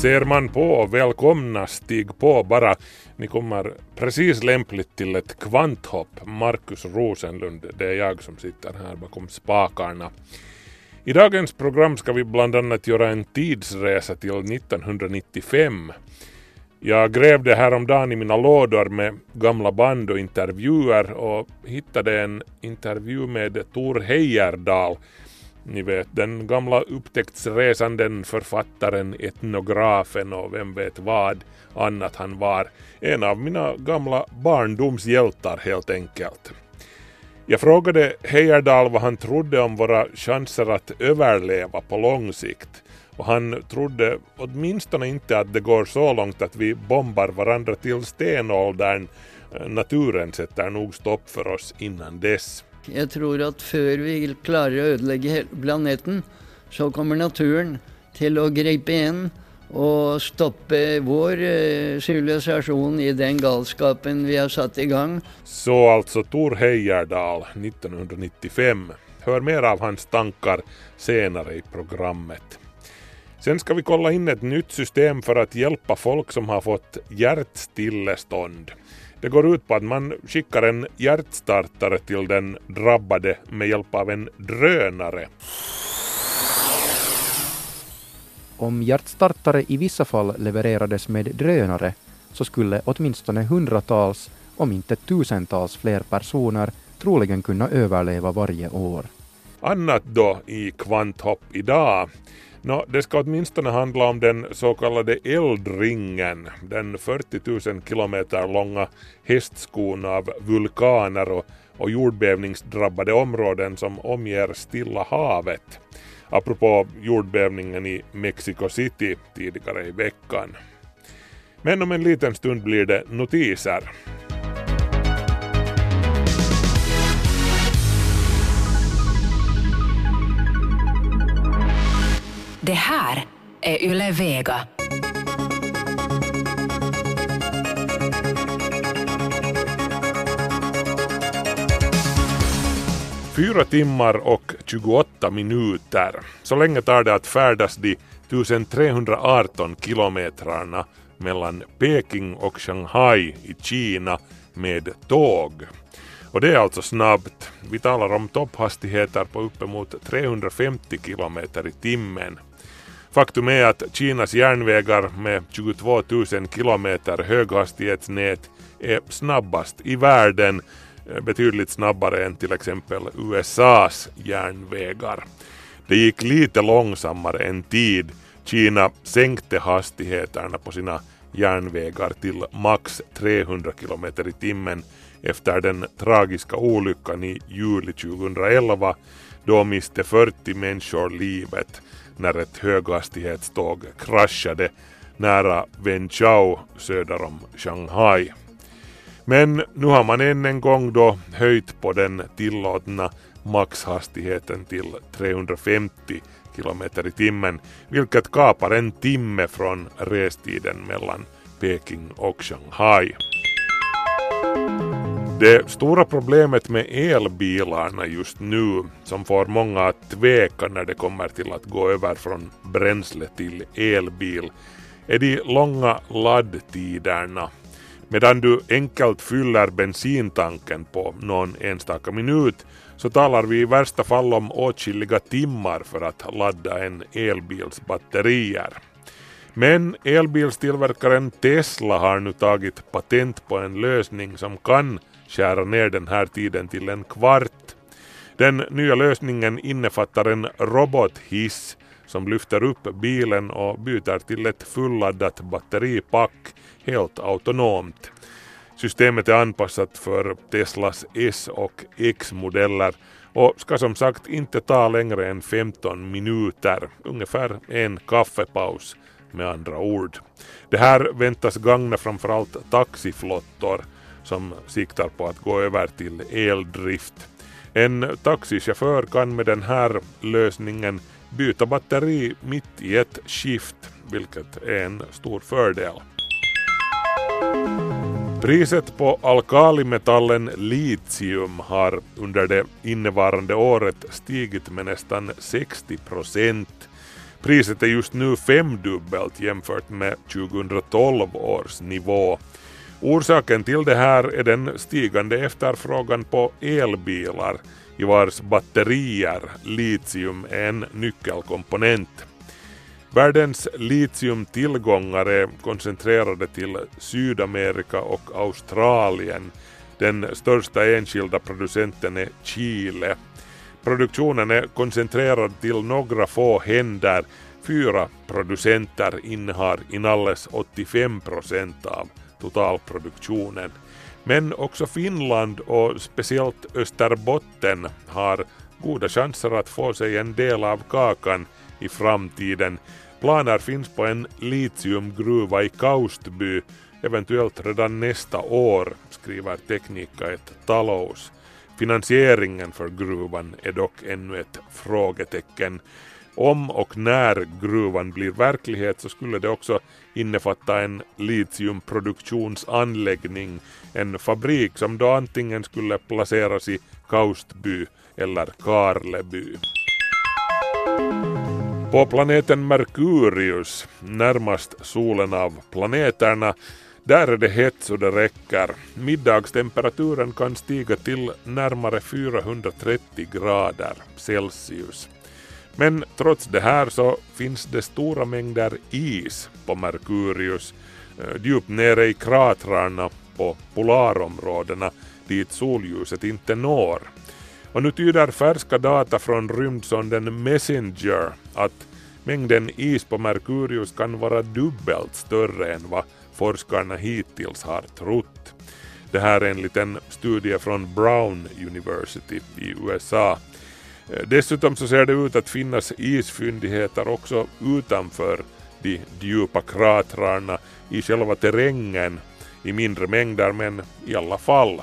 Ser man på, välkomna, stig på bara. Ni kommer precis lämpligt till ett kvanthopp. Markus Rosenlund, det är jag som sitter här bakom spakarna. I dagens program ska vi bland annat göra en tidsresa till 1995. Jag grävde häromdagen i mina lådor med gamla band och intervjuer och hittade en intervju med Tor Heyerdahl ni vet den gamla upptäcktsresanden, författaren, etnografen och vem vet vad annat han var. En av mina gamla barndomshjältar helt enkelt. Jag frågade Heyerdahl vad han trodde om våra chanser att överleva på lång sikt och han trodde åtminstone inte att det går så långt att vi bombar varandra till stenåldern. Naturen sätter nog stopp för oss innan dess. Jag tror att för vi klarar att ödelägga planeten så kommer naturen till att gripa in och stoppa vår eh, civilisation i den galskapen vi har satt igång. Så alltså Tor Heyerdahl 1995. Hör mer av hans tankar senare i programmet. Sen ska vi kolla in ett nytt system för att hjälpa folk som har fått hjärtstillestånd. Det går ut på att man skickar en hjärtstartare till den drabbade med hjälp av en drönare. Om hjärtstartare i vissa fall levererades med drönare så skulle åtminstone hundratals, om inte tusentals fler personer troligen kunna överleva varje år. Annat då i Kvanthopp idag. Nå, det ska åtminstone handla om den så kallade eldringen, den 40 000 kilometer långa hästskon av vulkaner och, och jordbävningsdrabbade områden som omger Stilla havet. Apropå jordbävningen i Mexico City tidigare i veckan. Men om en liten stund blir det notiser. Det här är Yle Vega. Fyra timmar och 28 minuter. Så länge tar det att färdas de 1318 kilometrarna mellan Peking och Shanghai i Kina med tåg. Och det är alltså snabbt. Vi talar om topphastigheter på uppemot 350 kilometer i timmen. Faktum är att Kinas järnvägar med 22 000 kilometer höghastighetsnät är snabbast i världen, eh, betydligt snabbare än till exempel USAs järnvägar. Det gick lite långsammare än tid. Kina sänkte hastigheterna på sina järnvägar till max 300 kilometer i timmen efter den tragiska olyckan i juli 2011 då miste 40 människor livet när ett höghastighetståg kraschade nära Wenzhou söder om Shanghai. Men nu har man än en gång då höjt på den tillåtna maxhastigheten till 350 km i timmen, vilket kapar en timme från restiden mellan Peking och Shanghai. Det stora problemet med elbilarna just nu, som får många att tveka när det kommer till att gå över från bränsle till elbil, är de långa laddtiderna. Medan du enkelt fyller bensintanken på någon enstaka minut så talar vi i värsta fall om åtskilliga timmar för att ladda en elbils batterier. Men elbilstillverkaren Tesla har nu tagit patent på en lösning som kan skära ner den här tiden till en kvart. Den nya lösningen innefattar en robothiss som lyfter upp bilen och byter till ett fulladdat batteripack helt autonomt. Systemet är anpassat för Teslas S och X-modeller och ska som sagt inte ta längre än 15 minuter, ungefär en kaffepaus med andra ord. Det här väntas gagna framförallt taxiflottor som siktar på att gå över till eldrift. En taxichaufför kan med den här lösningen byta batteri mitt i ett skift, vilket är en stor fördel. Priset på alkalimetallen litium har under det innevarande året stigit med nästan 60 procent. Priset är just nu femdubbelt jämfört med 2012 års nivå. Orsaken till det här är den stigande efterfrågan på elbilar i vars batterier litium är en nyckelkomponent. Världens litiumtillgångar är koncentrerade till Sydamerika och Australien. Den största enskilda producenten är Chile. Produktionen är koncentrerad till några få händer. Fyra producenter innehar inalles 85 procent av totalproduktionen. Men också Finland och speciellt Österbotten har goda chanser att få sig en del av kakan i framtiden. Planer finns på en litiumgruva i Kaustby, eventuellt redan nästa år, skriver Teknika ett talous. Finansieringen för gruvan är dock ännu ett frågetecken. Om och när gruvan blir verklighet så skulle det också innefatta en litiumproduktionsanläggning, en fabrik som då antingen skulle placeras i Kaustby eller Karleby. På planeten Merkurius, närmast solen av planeterna, där är det hett så det räcker. Middagstemperaturen kan stiga till närmare 430 grader Celsius. Men trots det här så finns det stora mängder is på Merkurius, eh, djupt nere i kratrarna på polarområdena dit solljuset inte når. Och nu tyder färska data från rymdsonden Messenger att mängden is på Merkurius kan vara dubbelt större än vad forskarna hittills har trott. Det här enligt en studie från Brown University i USA. Eh, dessutom så ser det ut att finnas isfyndigheter också utanför de djupa kratrarna i själva terrängen i mindre mängder men i alla fall.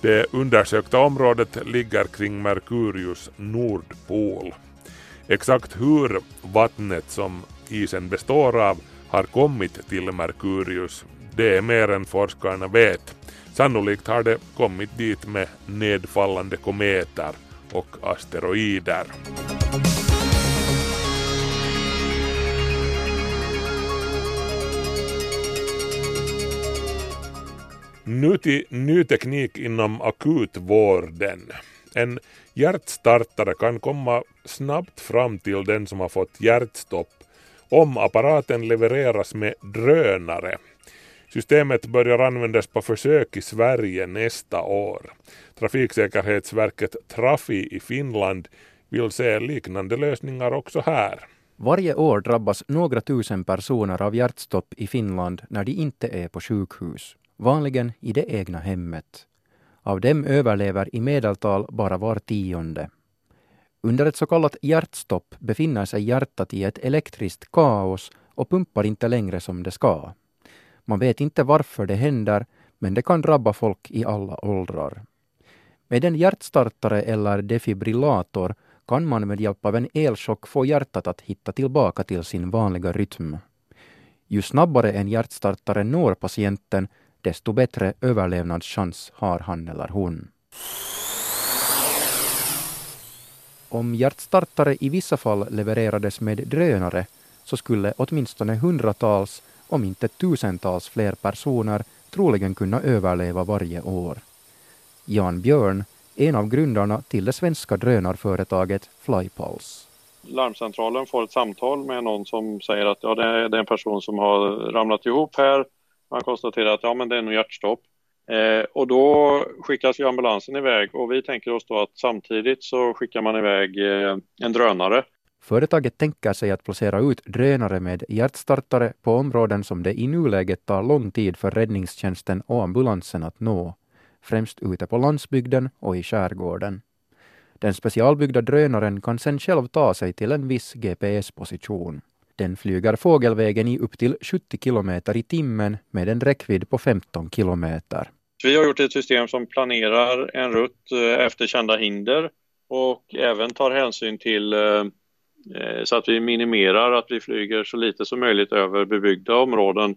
Det undersökta området ligger kring Merkurius nordpol. Exakt hur vattnet som isen består av har kommit till Merkurius, det är mer än forskarna vet. Sannolikt har det kommit dit med nedfallande kometer och asteroider. Nu till ny teknik inom akutvården. En hjärtstartare kan komma snabbt fram till den som har fått hjärtstopp om apparaten levereras med drönare. Systemet börjar användas på försök i Sverige nästa år. Trafiksäkerhetsverket Trafi i Finland vill se liknande lösningar också här. Varje år drabbas några tusen personer av hjärtstopp i Finland när de inte är på sjukhus, vanligen i det egna hemmet. Av dem överlever i medeltal bara var tionde. Under ett så kallat hjärtstopp befinner sig hjärtat i ett elektriskt kaos och pumpar inte längre som det ska. Man vet inte varför det händer, men det kan drabba folk i alla åldrar. Med en hjärtstartare eller defibrillator kan man med hjälp av en elchock få hjärtat att hitta tillbaka till sin vanliga rytm. Ju snabbare en hjärtstartare når patienten, desto bättre överlevnadschans har han eller hon. Om hjärtstartare i vissa fall levererades med drönare så skulle åtminstone hundratals, om inte tusentals fler personer troligen kunna överleva varje år. Jan Björn, en av grundarna till det svenska drönarföretaget Flypulse. Larmcentralen får ett samtal med någon som säger att ja, det är en person som har ramlat ihop här. Man konstaterar att ja, men det är nog hjärtstopp. Eh, och då skickas ju ambulansen iväg och vi tänker oss då att samtidigt så skickar man iväg eh, en drönare. Företaget tänker sig att placera ut drönare med hjärtstartare på områden som det i nuläget tar lång tid för räddningstjänsten och ambulansen att nå, främst ute på landsbygden och i skärgården. Den specialbyggda drönaren kan sedan själv ta sig till en viss GPS-position. Den flyger fågelvägen i upp till 70 kilometer i timmen med en räckvidd på 15 kilometer. Vi har gjort ett system som planerar en rutt eh, efter kända hinder och även tar hänsyn till eh, Eh, så att vi minimerar att vi flyger så lite som möjligt över bebyggda områden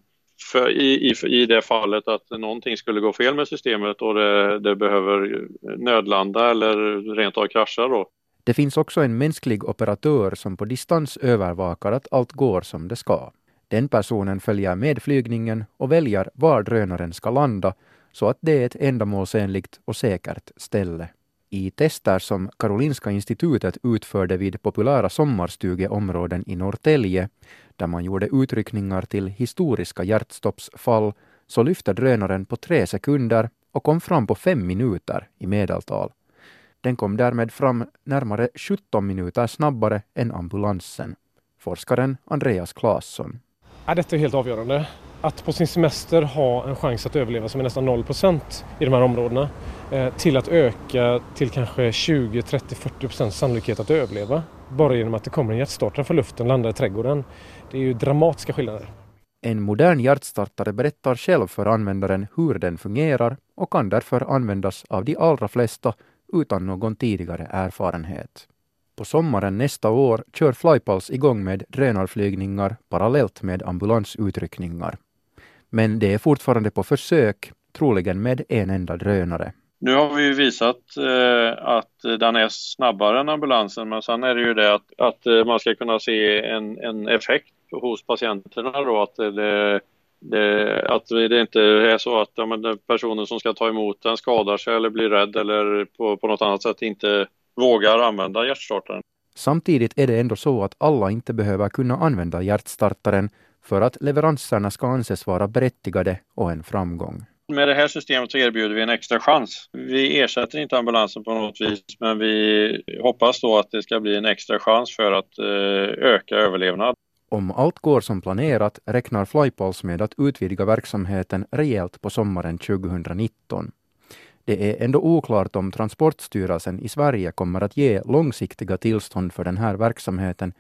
för i, i, i det fallet att någonting skulle gå fel med systemet och det, det behöver nödlanda eller rent av krascha då. Det finns också en mänsklig operatör som på distans övervakar att allt går som det ska. Den personen följer med flygningen och väljer var drönaren ska landa så att det är ett ändamålsenligt och säkert ställe. I tester som Karolinska institutet utförde vid populära sommarstugeområden i Norrtälje, där man gjorde utryckningar till historiska hjärtstoppsfall, så lyfte drönaren på tre sekunder och kom fram på fem minuter i medeltal. Den kom därmed fram närmare 17 minuter snabbare än ambulansen. Forskaren Andreas Claesson. Ja, detta är helt avgörande. Att på sin semester ha en chans att överleva som är nästan 0% i de här områdena eh, till att öka till kanske 20, 30, 40 procents sannolikhet att överleva bara genom att det kommer en hjärtstartare från luften och landar i trädgården. Det är ju dramatiska skillnader. En modern hjärtstartare berättar själv för användaren hur den fungerar och kan därför användas av de allra flesta utan någon tidigare erfarenhet. På sommaren nästa år kör Flypulse igång med drönarflygningar parallellt med ambulansutryckningar. Men det är fortfarande på försök, troligen med en enda drönare. Nu har vi visat eh, att den är snabbare än ambulansen men sen är det ju det att, att eh, man ska kunna se en, en effekt hos patienterna då att det, det, att det inte är så att ja, men personen som ska ta emot den skadar sig eller blir rädd eller på, på något annat sätt inte vågar använda hjärtstartaren. Samtidigt är det ändå så att alla inte behöver kunna använda hjärtstartaren för att leveranserna ska anses vara berättigade och en framgång. Med det här systemet så erbjuder vi en extra chans. Vi ersätter inte ambulansen på något vis, men vi hoppas då att det ska bli en extra chans för att eh, öka överlevnad. Om allt går som planerat räknar Flypulse med att utvidga verksamheten rejält på sommaren 2019. Det är ändå oklart om Transportstyrelsen i Sverige kommer att ge långsiktiga tillstånd för den här verksamheten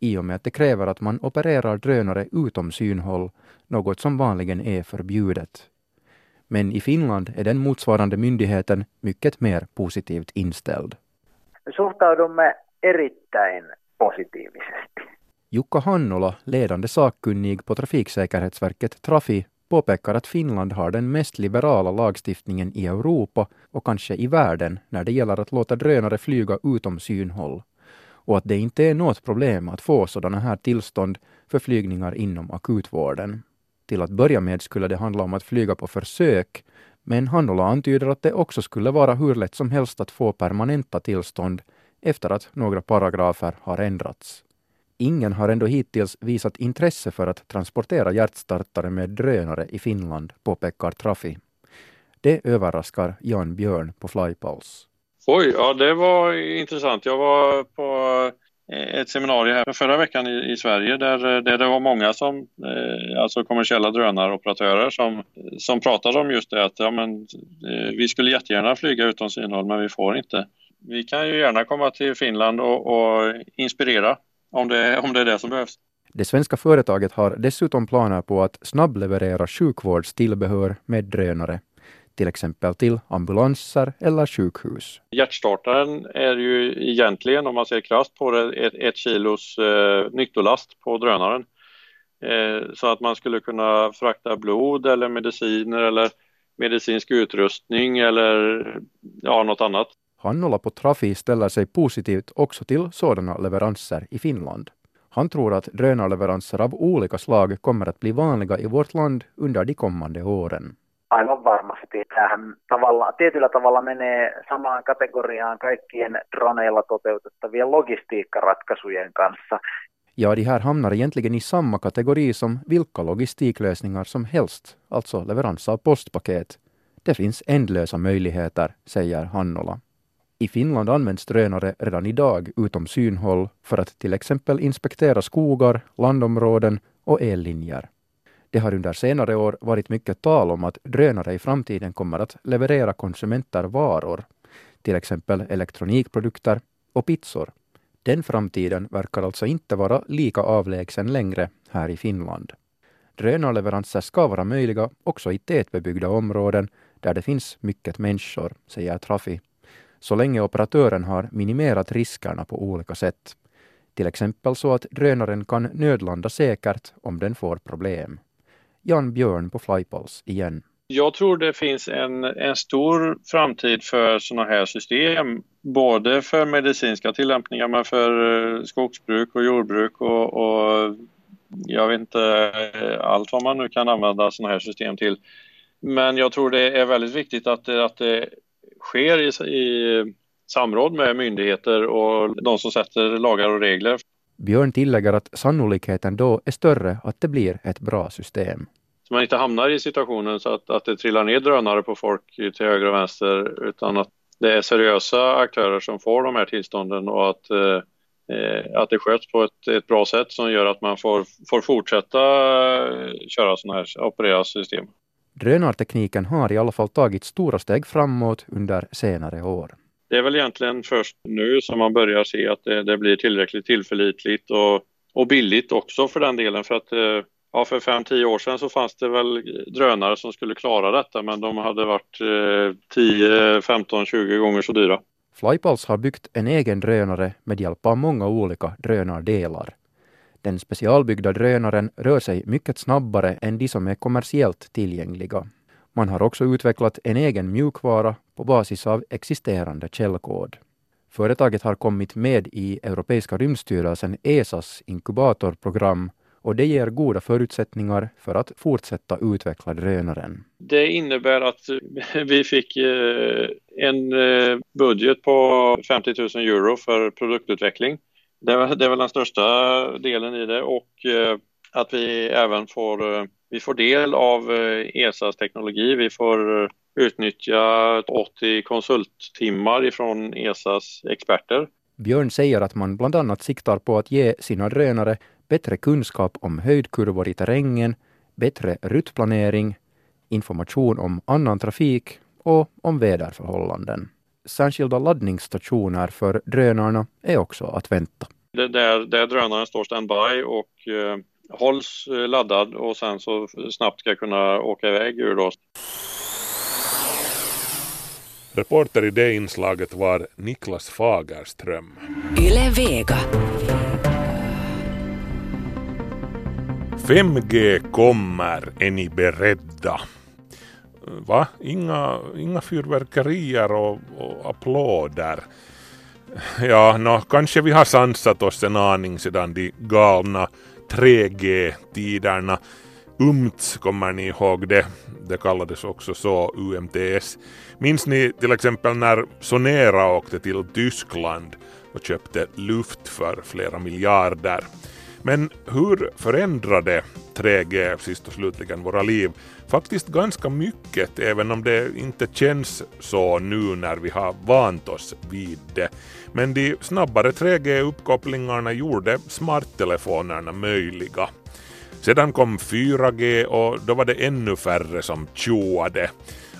i och med att det kräver att man opererar drönare utom synhåll, något som vanligen är förbjudet. Men i Finland är den motsvarande myndigheten mycket mer positivt inställd. Suhtaudumme erittäin positiivisesti. Jukka Hannola, ledande sakkunnig på Trafiksäkerhetsverket Trafi, påpekar att Finland har den mest liberala lagstiftningen i Europa och kanske i världen när det gäller att låta drönare flyga utom synhåll och att det inte är något problem att få sådana här tillstånd för flygningar inom akutvården. Till att börja med skulle det handla om att flyga på försök, men Hannola antyder att det också skulle vara hur lätt som helst att få permanenta tillstånd efter att några paragrafer har ändrats. Ingen har ändå hittills visat intresse för att transportera hjärtstartare med drönare i Finland, påpekar Trafi. Det överraskar Jan Björn på Flypulse. Oj, ja det var intressant. Jag var på eh, ett seminarium här förra veckan i, i Sverige där, eh, där det var många som, eh, alltså kommersiella drönaroperatörer som, som pratade om just det att ja, men, eh, vi skulle jättegärna flyga utom synhåll men vi får inte. Vi kan ju gärna komma till Finland och, och inspirera om det, om det är det som behövs. Det svenska företaget har dessutom planer på att snabbleverera sjukvårdstillbehör med drönare, till exempel till ambulanser eller sjukhus. Hjärtstartaren är ju egentligen, om man ser krasst på det, ett, ett kilos eh, nyttolast på drönaren. Eh, så att man skulle kunna frakta blod eller mediciner eller medicinsk utrustning eller ja, något annat. Hannola på Trafi ställer sig positivt också till sådana leveranser i Finland. Han tror att drönarleveranser av olika slag kommer att bli vanliga i vårt land under de kommande åren. Aivan varmasti. Tämähän tavalla, tietyllä tavalla menee samaan kategoriaan kaikkien droneilla toteutettavien logistiikkaratkaisujen kanssa. Ja, de här hamnar egentligen i samma kategori som vilka logistiklösningar som helst, alltså leverans av postpaket. Det finns ändlösa möjligheter, säger Hannola. I Finland används drönare redan idag utom synhåll för att till exempel inspektera skogar, landområden och ellinjer. Det har under senare år varit mycket tal om att drönare i framtiden kommer att leverera konsumenter varor, till exempel elektronikprodukter och pizzor. Den framtiden verkar alltså inte vara lika avlägsen längre här i Finland. Drönarleveranser ska vara möjliga också i tätbebyggda områden där det finns mycket människor, säger Trafi, så länge operatören har minimerat riskerna på olika sätt. Till exempel så att drönaren kan nödlanda säkert om den får problem. Jan Björn på Flypulse igen. Jag tror det finns en, en stor framtid för sådana här system, både för medicinska tillämpningar men för eh, skogsbruk och jordbruk och, och jag vet inte eh, allt vad man nu kan använda sådana här system till. Men jag tror det är väldigt viktigt att, att det sker i, i samråd med myndigheter och de som sätter lagar och regler. Björn tillägger att sannolikheten då är större att det blir ett bra system. Så man inte hamnar i situationen så att, att det trillar ner drönare på folk till höger och vänster utan att det är seriösa aktörer som får de här tillstånden och att, eh, att det sköts på ett, ett, bra sätt som gör att man får, får fortsätta eh, köra sådana här, operera system. Drönartekniken har i alla fall tagit stora steg framåt under senare år. Det är väl egentligen först nu som man börjar se att det, det blir tillräckligt tillförlitligt och, och billigt också för den delen för att eh, Ja, för 5-10 år sedan så fanns det väl drönare som skulle klara detta men de hade varit eh, 10, 15, 20 gånger så dyra. Flypals har byggt en egen drönare med hjälp av många olika drönardelar. Den specialbyggda drönaren rör sig mycket snabbare än de som är kommersiellt tillgängliga. Man har också utvecklat en egen mjukvara på basis av existerande källkod. Företaget har kommit med i Europeiska rymdstyrelsen ESAs inkubatorprogram och det ger goda förutsättningar för att fortsätta utveckla drönaren. Det innebär att vi fick eh, en eh, budget på 50 000 euro för produktutveckling. Det är väl den största delen i det och eh, att vi även får, vi får del av ESAs teknologi. Vi får utnyttja 80 konsulttimmar ifrån ESAs experter. Björn säger att man bland annat siktar på att ge sina drönare bättre kunskap om höjdkurvor i terrängen, bättre ruttplanering, information om annan trafik och om väderförhållanden. Särskilda laddningsstationer för drönarna är också att vänta. Det där, där drönaren står standby och eh, hålls eh, laddad och sen så snabbt ska kunna åka iväg ur då. Reporter i det inslaget var Niklas Fagerström. Yle Vega. 5G kommer, är ni beredda? Va? Inga, inga fyrverkerier och, och applåder. Ja, no, kanske vi har sansat oss en aning sedan de galna 3G-tiderna. UMTS, kommer ni ihåg det? Det kallades också så, UMTS. Minns ni till exempel när Sonera åkte till Tyskland och köpte luft för flera miljarder? Men hur förändrade 3G sist och slutligen våra liv? Faktiskt ganska mycket, även om det inte känns så nu när vi har vant oss vid det. Men de snabbare 3G-uppkopplingarna gjorde smarttelefonerna möjliga. Sedan kom 4G och då var det ännu färre som tjoade.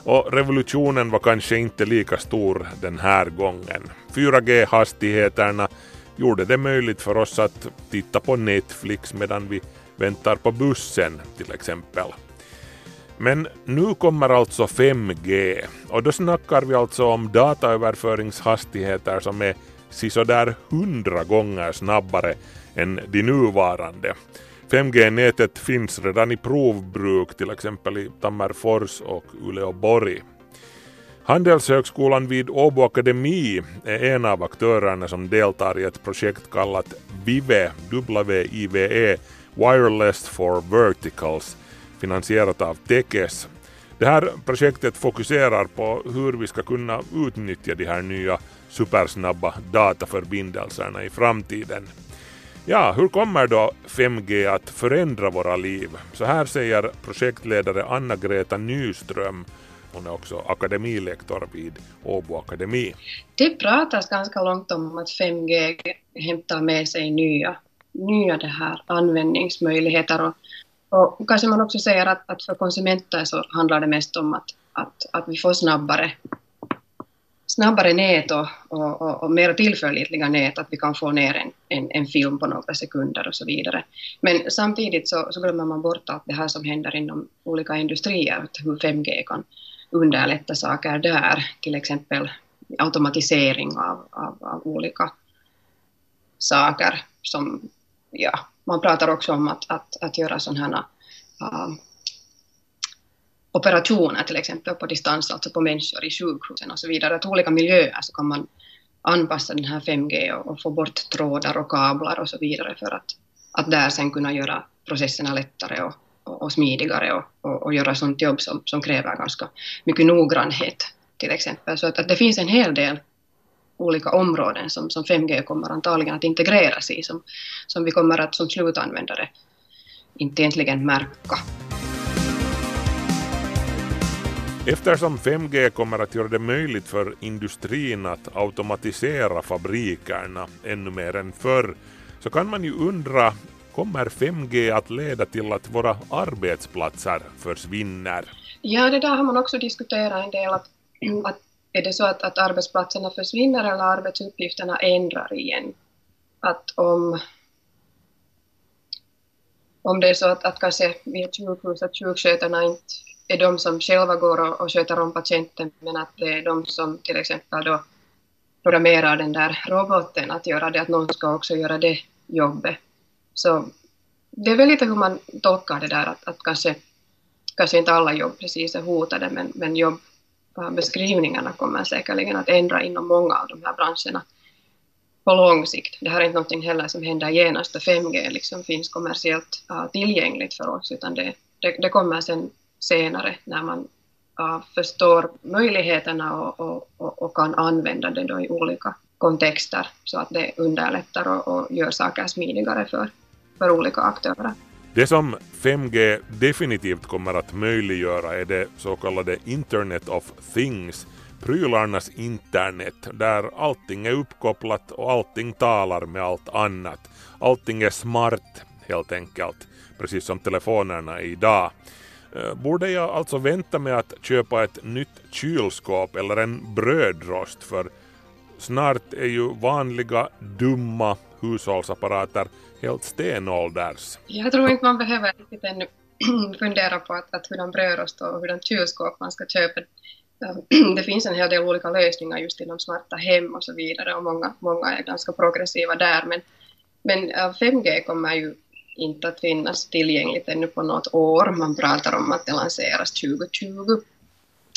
Och revolutionen var kanske inte lika stor den här gången. 4G-hastigheterna gjorde det möjligt för oss att titta på Netflix medan vi väntar på bussen till exempel. Men nu kommer alltså 5G och då snackar vi alltså om dataöverföringshastigheter som är sisådär 100 gånger snabbare än de nuvarande. 5G-nätet finns redan i provbruk till exempel i Tammerfors och Uleåborg. Handelshögskolan vid Åbo Akademi är en av aktörerna som deltar i ett projekt kallat VIVE, WIVE, Wireless for Verticals, finansierat av Tekes. Det här projektet fokuserar på hur vi ska kunna utnyttja de här nya supersnabba dataförbindelserna i framtiden. Ja, hur kommer då 5G att förändra våra liv? Så här säger projektledare Anna-Greta Nyström hon är också akademilektor vid Åbo Akademi. Det pratas ganska långt om att 5G hämtar med sig nya, nya det här användningsmöjligheter och, och kanske man också säger att, att för konsumenter så handlar det mest om att, att, att vi får snabbare, snabbare nät och, och, och, och mer tillförlitliga nät, att vi kan få ner en, en, en, film på några sekunder och så vidare. Men samtidigt så, så glömmer man bort att det här som händer inom olika industrier, hur 5G kan underlätta saker där, till exempel automatisering av, av, av olika saker som, ja, man pratar också om att, att, att göra sådana här uh, operationer till exempel på distans, alltså på människor i sjukhusen och så vidare. Att olika miljöer så kan man anpassa den här 5G och, och få bort trådar och kablar och så vidare för att, att där sen kunna göra processerna lättare och, och, och smidigare och, och, och, göra sånt jobb som, som kräver ganska mycket noggrannhet till exempel. Så att, att det finns en hel del olika områden som, som 5G kommer antagligen att integreras i, som, som vi kommer att som slutanvändare inte egentligen märka. Eftersom 5G kommer att göra det möjligt för industrin att automatisera fabrikerna ännu mer än förr så kan man ju undra Kommer 5G att leda till att våra arbetsplatser försvinner? Ja, det där har man också diskuterat en del. Att, att är det så att, att arbetsplatserna försvinner eller arbetsuppgifterna ändrar igen? Att om, om det är så att, att kanske vid ett sjukhus att sjukskötarna inte är de som själva går och, och sköter om patienten men att det är de som till exempel då programmerar den där roboten att göra det, att någon ska också göra det jobbet. Så det är väl lite hur man tolkar det där att, att kanske, kanske inte alla jobb precis är hotade men, men Beskrivningarna kommer säkerligen att ändra inom många av de här branscherna på lång sikt. Det här är inte någonting heller som händer genast då 5G liksom finns kommersiellt uh, tillgängligt för oss utan det, det, det kommer sen senare när man uh, förstår möjligheterna och, och, och, och, kan använda det då i olika kontexter så att det underlättar och, och gör saker smidigare för, för olika aktörer. Det som 5G definitivt kommer att möjliggöra är det så kallade Internet of Things, prylarnas internet, där allting är uppkopplat och allting talar med allt annat. Allting är smart helt enkelt, precis som telefonerna är idag. Eh, borde jag alltså vänta med att köpa ett nytt kylskåp eller en brödrost för snart är ju vanliga dumma hushållsapparater helt stenålders. Jag tror inte man behöver riktigt ännu fundera på att, att hurdan brödrost och hurdan kylskåp man ska köpa. Det finns en hel del olika lösningar just inom smarta hem och så vidare och många, många är ganska progressiva där men, men 5G kommer ju inte att finnas tillgängligt ännu på något år. Man pratar om att det lanseras 2020.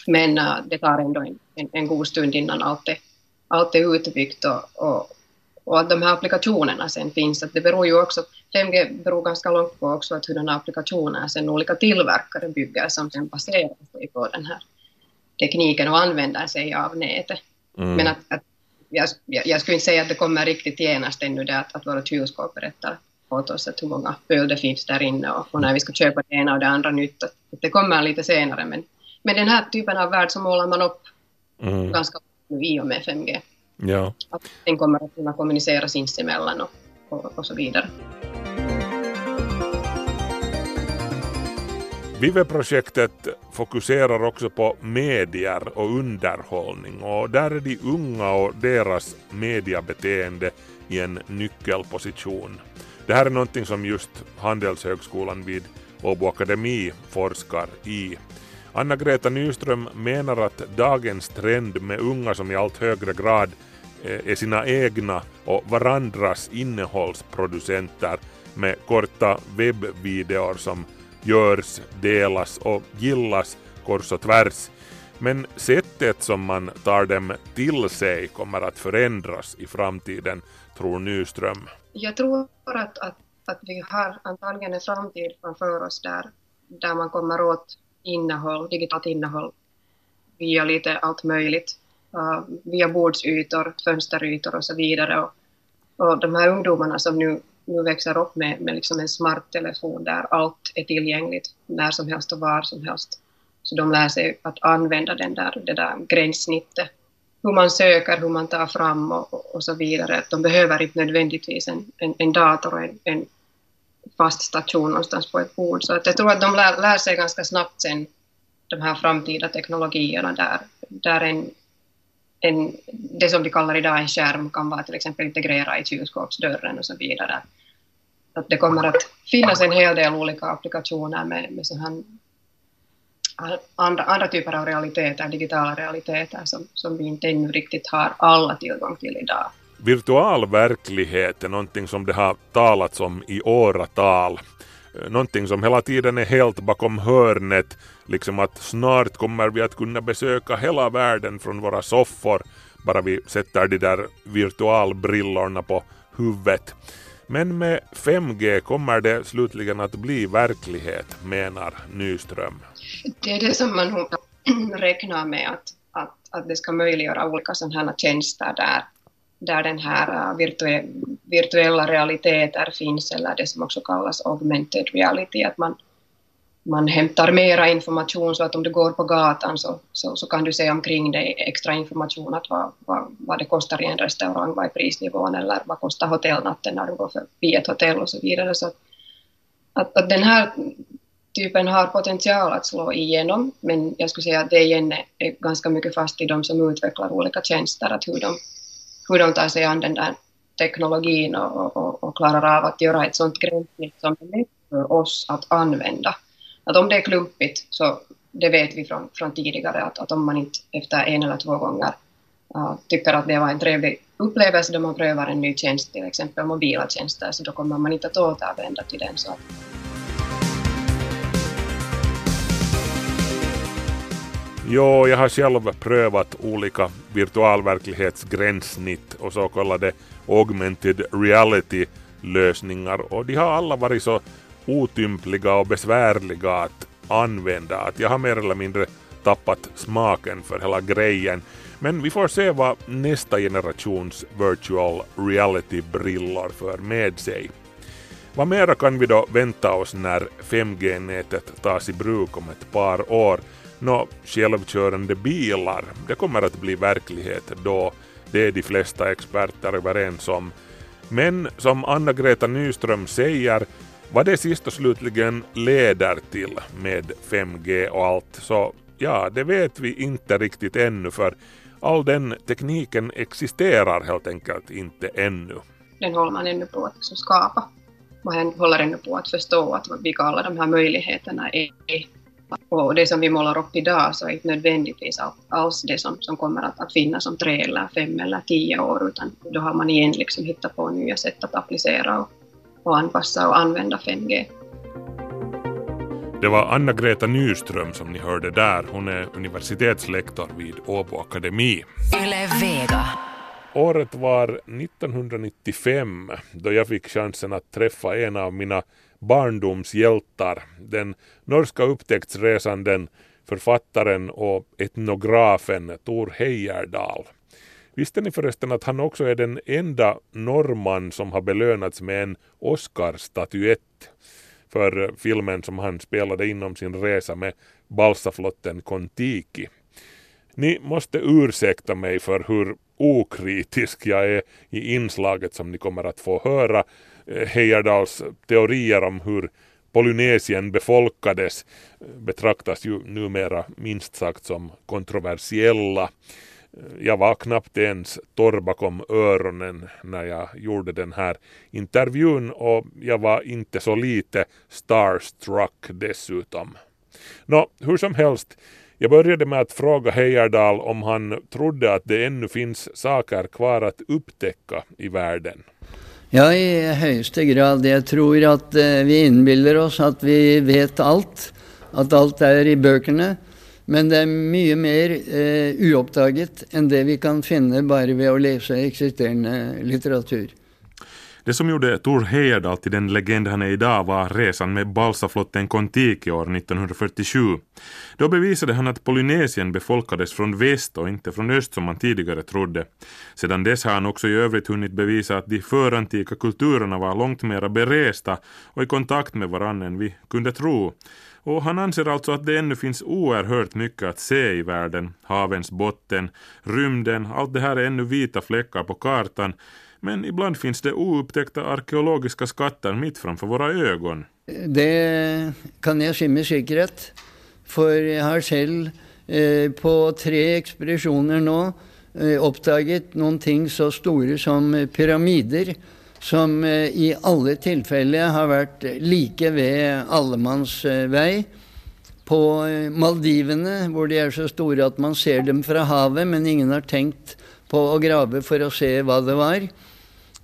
Men det tar ändå en, en, en, god stund innan allt är, allt är utbyggt och, och, och, att de här applikationerna sen finns. Att det beror ju också, 5G beror ganska långt på också att hurdana applikationer sen olika tillverkare bygger som sen baserar sig på den här tekniken och använder sig av nätet. Mm. Men att, att jag, jag, skulle inte säga att det kommer riktigt genast ännu det att, att våra kylskåp berättar åt oss att hur många öl det finns där inne och, och när vi ska köpa det ena och det andra nytt. Att det kommer lite senare men, men den här typen av värld så målar man upp mm. ganska i och med 5G. Ja. Att den kommer att kunna kommunicera sinsemellan och, och, och så vidare. Vive-projektet fokuserar också på medier och underhållning och där är de unga och deras mediabeteende i en nyckelposition. Det här är någonting som just Handelshögskolan vid Åbo Akademi forskar i. Anna-Greta Nyström menar att dagens trend med unga som i allt högre grad eh, är sina egna och varandras innehållsproducenter med korta webbvideor som görs, delas och gillas kors och tvärs. Men sättet som man tar dem till sig kommer att förändras i framtiden, tror Nyström. Jag tror att, att, att vi har antagligen en framtid framför oss där, där man kommer åt innehåll, digitalt innehåll via lite allt möjligt, uh, via bordsytor, fönsterytor och så vidare. Och, och de här ungdomarna som nu, nu växer upp med, med liksom en smarttelefon där allt är tillgängligt när som helst och var som helst. Så de lär sig att använda den där, det där gränssnittet hur man söker, hur man tar fram och, och så vidare. De behöver inte nödvändigtvis en, en, en dator och en, en, fast station någonstans på ett bord. Så att jag tror att de lär, lär sig ganska snabbt sen de här framtida teknologierna där, där en en, det som vi kallar idag en skärm kan vara till exempel integrera i kylskåpsdörren och så vidare. Att det kommer att finnas en hel del olika applikationer med, med så här, andra, andra typer av realiteter, digitala realiteter som, som vi inte ännu riktigt har alla tillgång till idag. Virtual verklighet är någonting som det har talats om i åratal. Någonting som hela tiden är helt bakom hörnet, liksom att snart kommer vi att kunna besöka hela världen från våra soffor, bara vi sätter de där virtualbrillorna på huvudet. Men med 5G kommer det slutligen att bli verklighet, menar Nyström. Det är det som man räknar med att, att, att det ska möjliggöra olika sådana här tjänster där, där den här äh, virtue, virtuella realiteter finns, eller det som också kallas augmented reality, att man, man hämtar mera information så att om du går på gatan så, så, så kan du se omkring dig extra information att vad, vad, vad det kostar i en restaurang, vad är prisnivån eller vad kostar hotellnatten när du går förbi ett hotell och så vidare. Så att, att den här typen har potential att slå igenom, men jag skulle säga att det igen är ganska mycket fast i de som utvecklar olika tjänster, att hur de, hur de tar sig an den där teknologin och, och, och klarar av att göra ett sånt gränssnitt som är lätt för oss att använda. Att om det är klumpigt, så det vet vi från, från tidigare, att, att om man inte efter en eller två gånger uh, tycker att det var en trevlig upplevelse då man prövar en ny tjänst, till exempel mobila tjänster, så då kommer man inte att återvända till den. Så Jo, jag har själv prövat olika virtualverklighetsgränssnitt och så kallade augmented reality lösningar och de har alla varit så otympliga och besvärliga att använda att jag har mer eller mindre tappat smaken för hela grejen. Men vi får se vad nästa generations virtual reality-brillor för med sig. Vad mera kan vi då vänta oss när 5G-nätet tas i bruk om ett par år? Nå, självkörande bilar, det kommer att bli verklighet då, det är de flesta experter överens om. Men som Anna-Greta Nyström säger, vad det sist och slutligen leder till med 5G och allt, så ja, det vet vi inte riktigt ännu för all den tekniken existerar helt enkelt inte ännu. Den håller man ännu på att liksom skapa. Man håller ännu på att förstå att vilka alla de här möjligheterna är och det som vi målar upp idag så är inte nödvändigtvis alls det som, som kommer att, att finnas om tre eller fem eller tio år, utan då har man igen liksom hittat på nya sätt att applicera och, och anpassa och använda 5G. Det var Anna-Greta Nyström som ni hörde där. Hon är universitetslektor vid Åbo Akademi. Året var 1995 då jag fick chansen att träffa en av mina barndomshjältar, den norska upptäcktsresanden, författaren och etnografen Tor Heyerdahl. Visste ni förresten att han också är den enda norrman som har belönats med en Oscarsstatyett för filmen som han spelade inom sin resa med balsaflotten Kontiki. Ni måste ursäkta mig för hur okritisk jag är i inslaget som ni kommer att få höra Eh, Heyerdahls teorier om hur Polynesien befolkades eh, betraktas ju numera minst sagt som kontroversiella. Eh, jag var knappt ens torr bakom öronen när jag gjorde den här intervjun och jag var inte så lite starstruck dessutom. Nå, hur som helst, jag började med att fråga Heyerdahl om han trodde att det ännu finns saker kvar att upptäcka i världen. Ja, i högsta grad. Jag tror att eh, vi inbillar oss att vi vet allt, att allt är i böckerna. Men det är mycket mer eh, ouppdaget än det vi kan finna bara vid att läsa existerande litteratur. Det som gjorde Tor Heyerdahl till den legend han är idag var resan med balsaflotten Kontiki år 1947. Då bevisade han att Polynesien befolkades från väst och inte från öst som man tidigare trodde. Sedan dess har han också i övrigt hunnit bevisa att de förantika kulturerna var långt mera beresta och i kontakt med varandra än vi kunde tro. Och han anser alltså att det ännu finns oerhört mycket att se i världen. Havens botten, rymden, allt det här är ännu vita fläckar på kartan men ibland finns det oupptäckta arkeologiska skatter mitt framför våra ögon. Det kan jag säga med säkerhet. För jag har själv eh, på tre expeditioner nu eh, oppdaget så stort som pyramider, som eh, i alla tillfällen har varit lika vid allemansväg. Eh, på eh, Maldiverna, där de är så stora att man ser dem från havet, men ingen har tänkt på att grava för att se vad det var.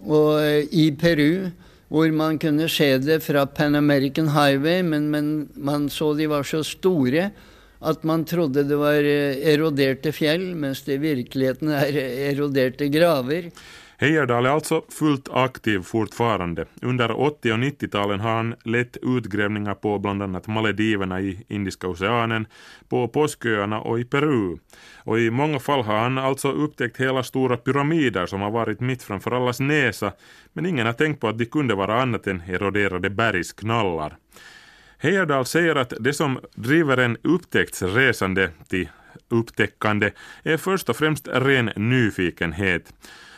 Og eh, i Peru, hvor man kunne se det fra Pan American Highway, men, men man så de var så store at man trodde det var eroderade eroderte fjell, mens det i virkeligheten er eroderade eroderte graver. Heyerdahl är alltså fullt aktiv fortfarande. Under 80 och 90-talen har han lett utgrävningar på bland annat Malediverna i Indiska oceanen, på Påsköarna och i Peru. Och i många fall har han alltså upptäckt hela stora pyramider som har varit mitt framför allas näsa, men ingen har tänkt på att de kunde vara annat än eroderade bergsknallar. Heyerdahl säger att det som driver en upptäcktsresande till upptäckande är först och främst ren nyfikenhet.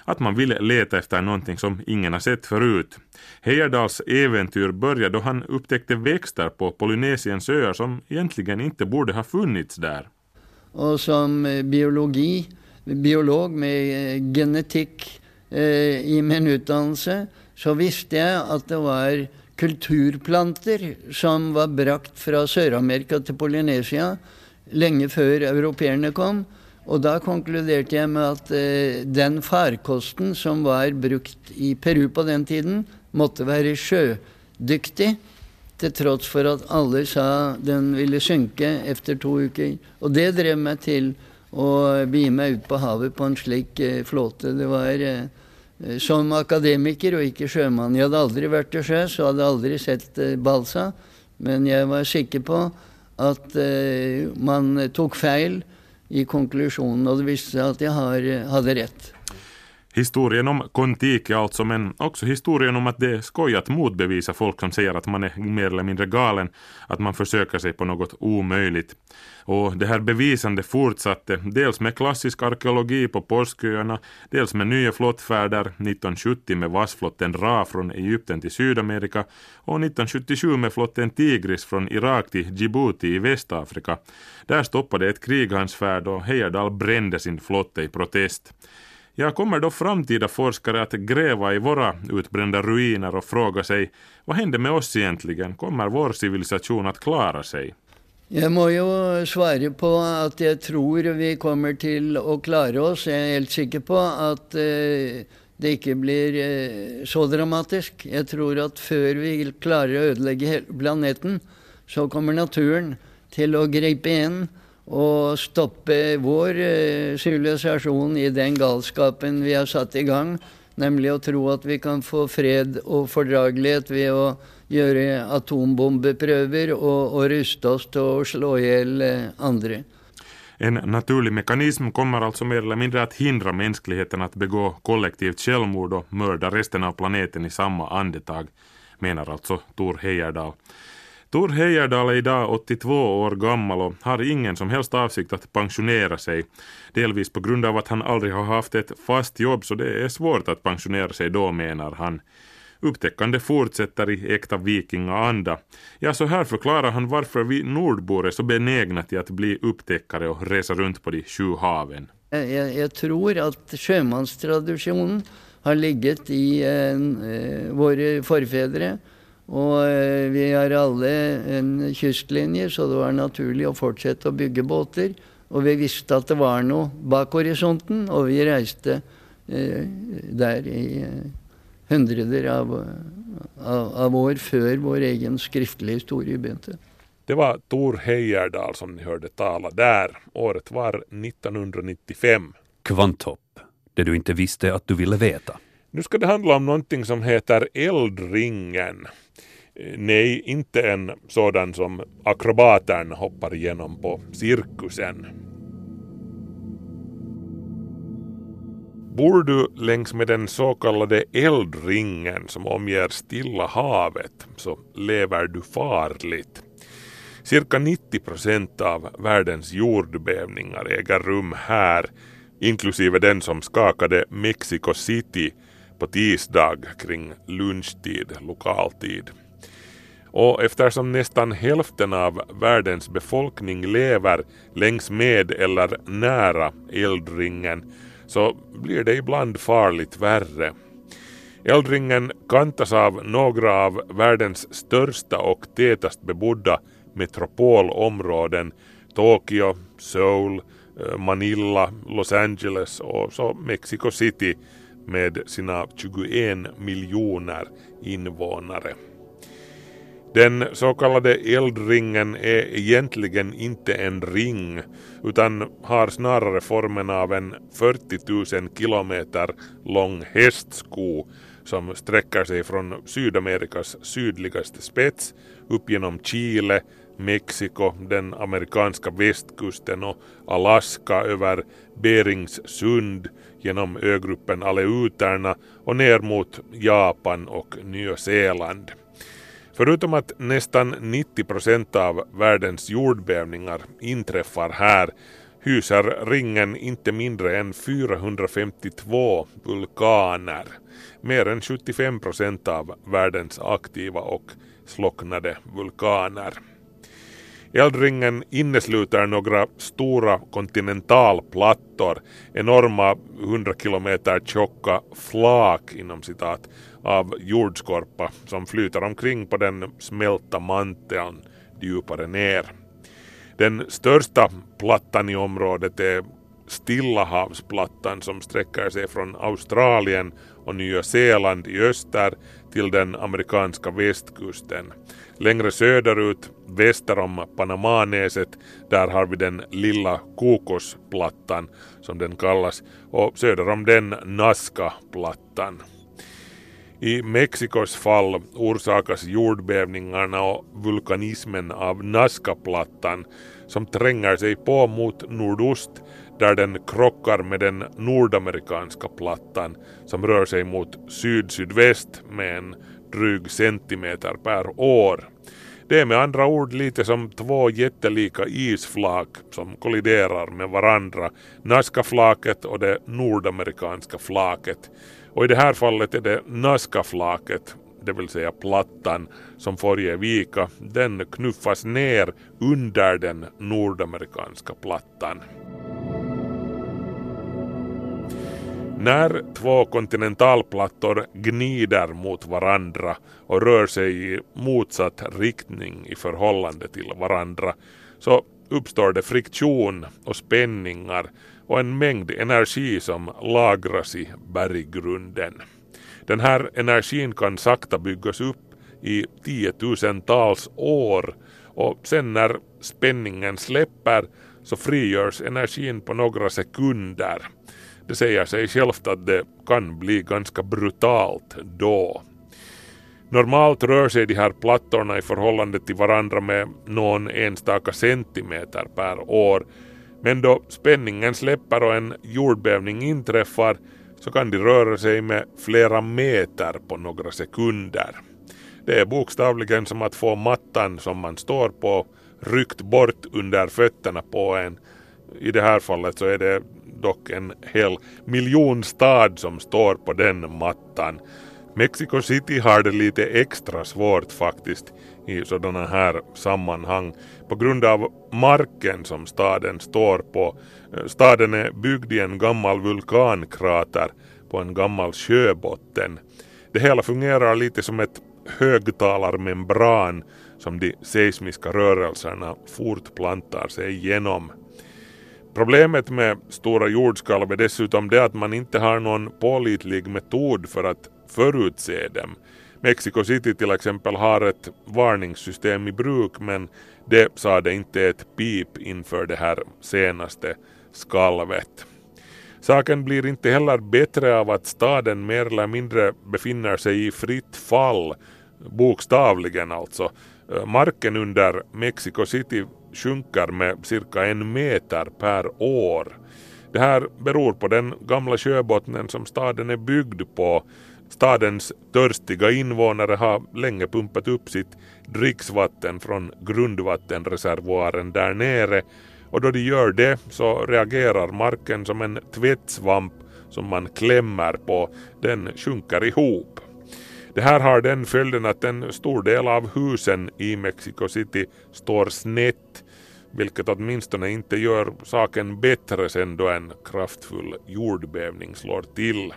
Att man vill leta efter någonting som ingen har sett förut. Heyerdahls äventyr började då han upptäckte växter på Polynesiens öar som egentligen inte borde ha funnits där. Och som eh, biologi, biolog med eh, genetik eh, i min utdannelse, så visste jag att det var kulturplanter som var brakt från Sydamerika till Polynesien Polynesia lenge européerna europeerne kom. Og da konkluderte jeg med at eh, den farkosten som var brukt i Peru på den tiden, måtte være sjødyktig, til tross for at alle sa den ville synke etter to uker. Og det drev meg til å begi meg ut på havet på en slik eh, flåte. Det var eh, som akademiker og ikke sjømann. Jeg hadde aldri vært til sjøs og hadde aldri sett eh, Balsa, men jeg var sikker på at eh, man tok feil i konklusjonen, och det visste sig att jag har, hade rätt. Historien om Kontiki alltså, men också historien om att det är skoj att motbevisa folk som säger att man är mer eller mindre galen, att man försöker sig på något omöjligt. Och det här bevisande fortsatte dels med klassisk arkeologi på Påsköarna, dels med nya flottfärder 1970 med vassflotten Ra från Egypten till Sydamerika och 1977 med flotten Tigris från Irak till Djibouti i Västafrika. Där stoppade ett krig hans färd och Heyerdahl brände sin flotte i protest. Ja, kommer då framtida forskare att gräva i våra utbrända ruiner och fråga sig vad händer med oss egentligen? Kommer vår civilisation att klara sig? Jag må ju svara på att jag tror vi kommer till att klara oss. Jag är helt säker på att eh, det inte blir eh, så dramatiskt. Jag tror att för vi klarar att ödelägga planeten, så kommer naturen till att gripa in och stoppe vår eh, sivilisasjon i den galskapen vi har satt i gang, nemlig å tro at vi kan få fred og fordragelighet ved å gjøre atombombeprøver og, och rusta oss til å slå i hjel eh, andre. En naturlig mekanism kommer alltså mer eller mindre att hindra mänskligheten att begå kollektivt självmord och mörda resten av planeten i samma andetag, menar alltså Tor Heyerdahl. Tor Heyerdahl är idag 82 år gammal och har ingen som helst avsikt att pensionera sig. Delvis på grund av att han aldrig har haft ett fast jobb så det är svårt att pensionera sig då menar han. Upptäckande fortsätter i äkta vikingaanda. Ja, så här förklarar han varför vi nordbor är så benägna till att bli upptäckare och resa runt på de sju haven. Jag, jag tror att sjömanstraditionen har legat i eh, eh, våra förfäder och eh, vi har alla en kystlinje så det var naturligt att fortsätta att bygga båtar. Och vi visste att det var något bak horisonten och vi reste eh, där i eh, hundreder av, av, av, år før vår egen skriftlige historie begynte. Det var Tor Heyerdahl som ni hörde tala där. Året var 1995. Kvanthopp, det du inte visste att du ville veta. Nu ska det handla om någonting som heter Eldringen. Nej, inte en sådan som akrobaten hoppar igenom på cirkusen. Bor du längs med den så kallade eldringen som omger Stilla havet så lever du farligt. Cirka 90 procent av världens jordbävningar äger rum här, inklusive den som skakade Mexico City på tisdag kring lunchtid lokaltid. Och eftersom nästan hälften av världens befolkning lever längs med eller nära eldringen så blir det ibland farligt värre. Eldringen kantas av några av världens största och tätast bebodda metropolområden Tokyo, Seoul, eh, Manila, Los Angeles och så Mexico City med sina 21 miljoner invånare. Den så kallade eldringen är egentligen inte en ring utan har snarare formen av en 40 000 kilometer lång hästsko som sträcker sig från Sydamerikas sydligaste spets upp genom Chile, Mexiko, den amerikanska västkusten och Alaska över Berings sund genom ögruppen Aleuterna och ner mot Japan och Nya Zeeland. Förutom att nästan 90 procent av världens jordbävningar inträffar här hyser ringen inte mindre än 452 vulkaner, mer än 75 procent av världens aktiva och slocknade vulkaner. Eldringen innesluter några stora kontinentalplattor, enorma 100 kilometer tjocka flak inom citat av jordskorpa som flyter omkring på den smälta manteln djupare ner. Den största plattan i området är Stillahavsplattan som sträcker sig från Australien och Nya Zeeland i öster till den amerikanska västkusten. Längre söderut, väster om Panamanäset, där har vi den lilla Kokosplattan som den kallas och söder om den Nazca-plattan. I Mexikos fall orsakas jordbävningarna och vulkanismen av Nazca-plattan som tränger sig på mot nordost där den krockar med den nordamerikanska plattan som rör sig mot syd-sydväst med en dryg centimeter per år. Det är med andra ord lite som två jättelika isflak som kolliderar med varandra, Nazca-flaket och det nordamerikanska flaket. Och i det här fallet är det Nazca-flaket, det vill säga plattan, som får ge vika. Den knuffas ner under den nordamerikanska plattan. När två kontinentalplattor gnider mot varandra och rör sig i motsatt riktning i förhållande till varandra så uppstår det friktion och spänningar och en mängd energi som lagras i berggrunden. Den här energin kan sakta byggas upp i tiotusentals år och sen när spänningen släpper så frigörs energin på några sekunder. Det säger sig självt att det kan bli ganska brutalt då. Normalt rör sig de här plattorna i förhållande till varandra med någon enstaka centimeter per år men då spänningen släpper och en jordbävning inträffar så kan de röra sig med flera meter på några sekunder. Det är bokstavligen som att få mattan som man står på ryckt bort under fötterna på en. I det här fallet så är det dock en hel miljonstad som står på den mattan. Mexico City har det lite extra svårt faktiskt i sådana här sammanhang på grund av marken som staden står på. Eh, staden är byggd i en gammal vulkankrater på en gammal sjöbotten. Det hela fungerar lite som ett högtalarmembran som de seismiska rörelserna fortplantar sig igenom. Problemet med stora jordskalv är dessutom det att man inte har någon pålitlig metod för att förutse dem. Mexico City till exempel har ett varningssystem i bruk men det sade inte ett pip inför det här senaste skalvet. Saken blir inte heller bättre av att staden mer eller mindre befinner sig i fritt fall, bokstavligen alltså. Marken under Mexico City sjunker med cirka en meter per år. Det här beror på den gamla sjöbottnen som staden är byggd på. Stadens törstiga invånare har länge pumpat upp sitt dricksvatten från grundvattenreservoaren där nere och då de gör det så reagerar marken som en tvättsvamp som man klämmer på. Den sjunker ihop. Det här har den följden att en stor del av husen i Mexico City står snett vilket åtminstone inte gör saken bättre sen då en kraftfull jordbävning slår till.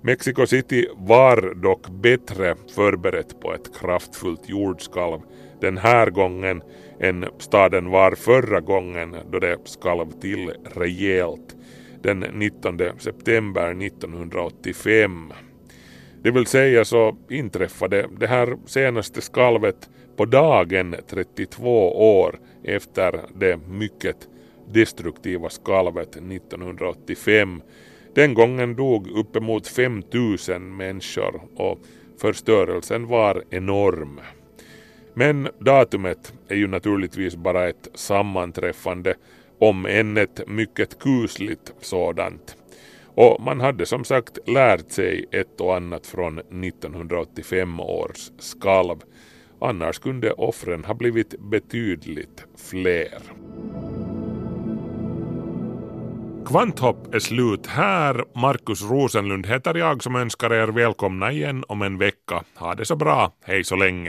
Mexico City var dock bättre förberett på ett kraftfullt jordskalv den här gången än staden var förra gången då det skalv till rejält den 19 september 1985. Det vill säga så inträffade det här senaste skalvet på dagen 32 år efter det mycket destruktiva skalvet 1985. Den gången dog uppemot 5000 människor och förstörelsen var enorm. Men datumet är ju naturligtvis bara ett sammanträffande, om än ett mycket kusligt sådant. Och man hade som sagt lärt sig ett och annat från 1985 års skalv. Annars kunde offren ha blivit betydligt fler. Kvanthopp är slut här. Markus Rosenlund heter jag som önskar er välkomna igen om en vecka. Ha det så bra. Hej så länge.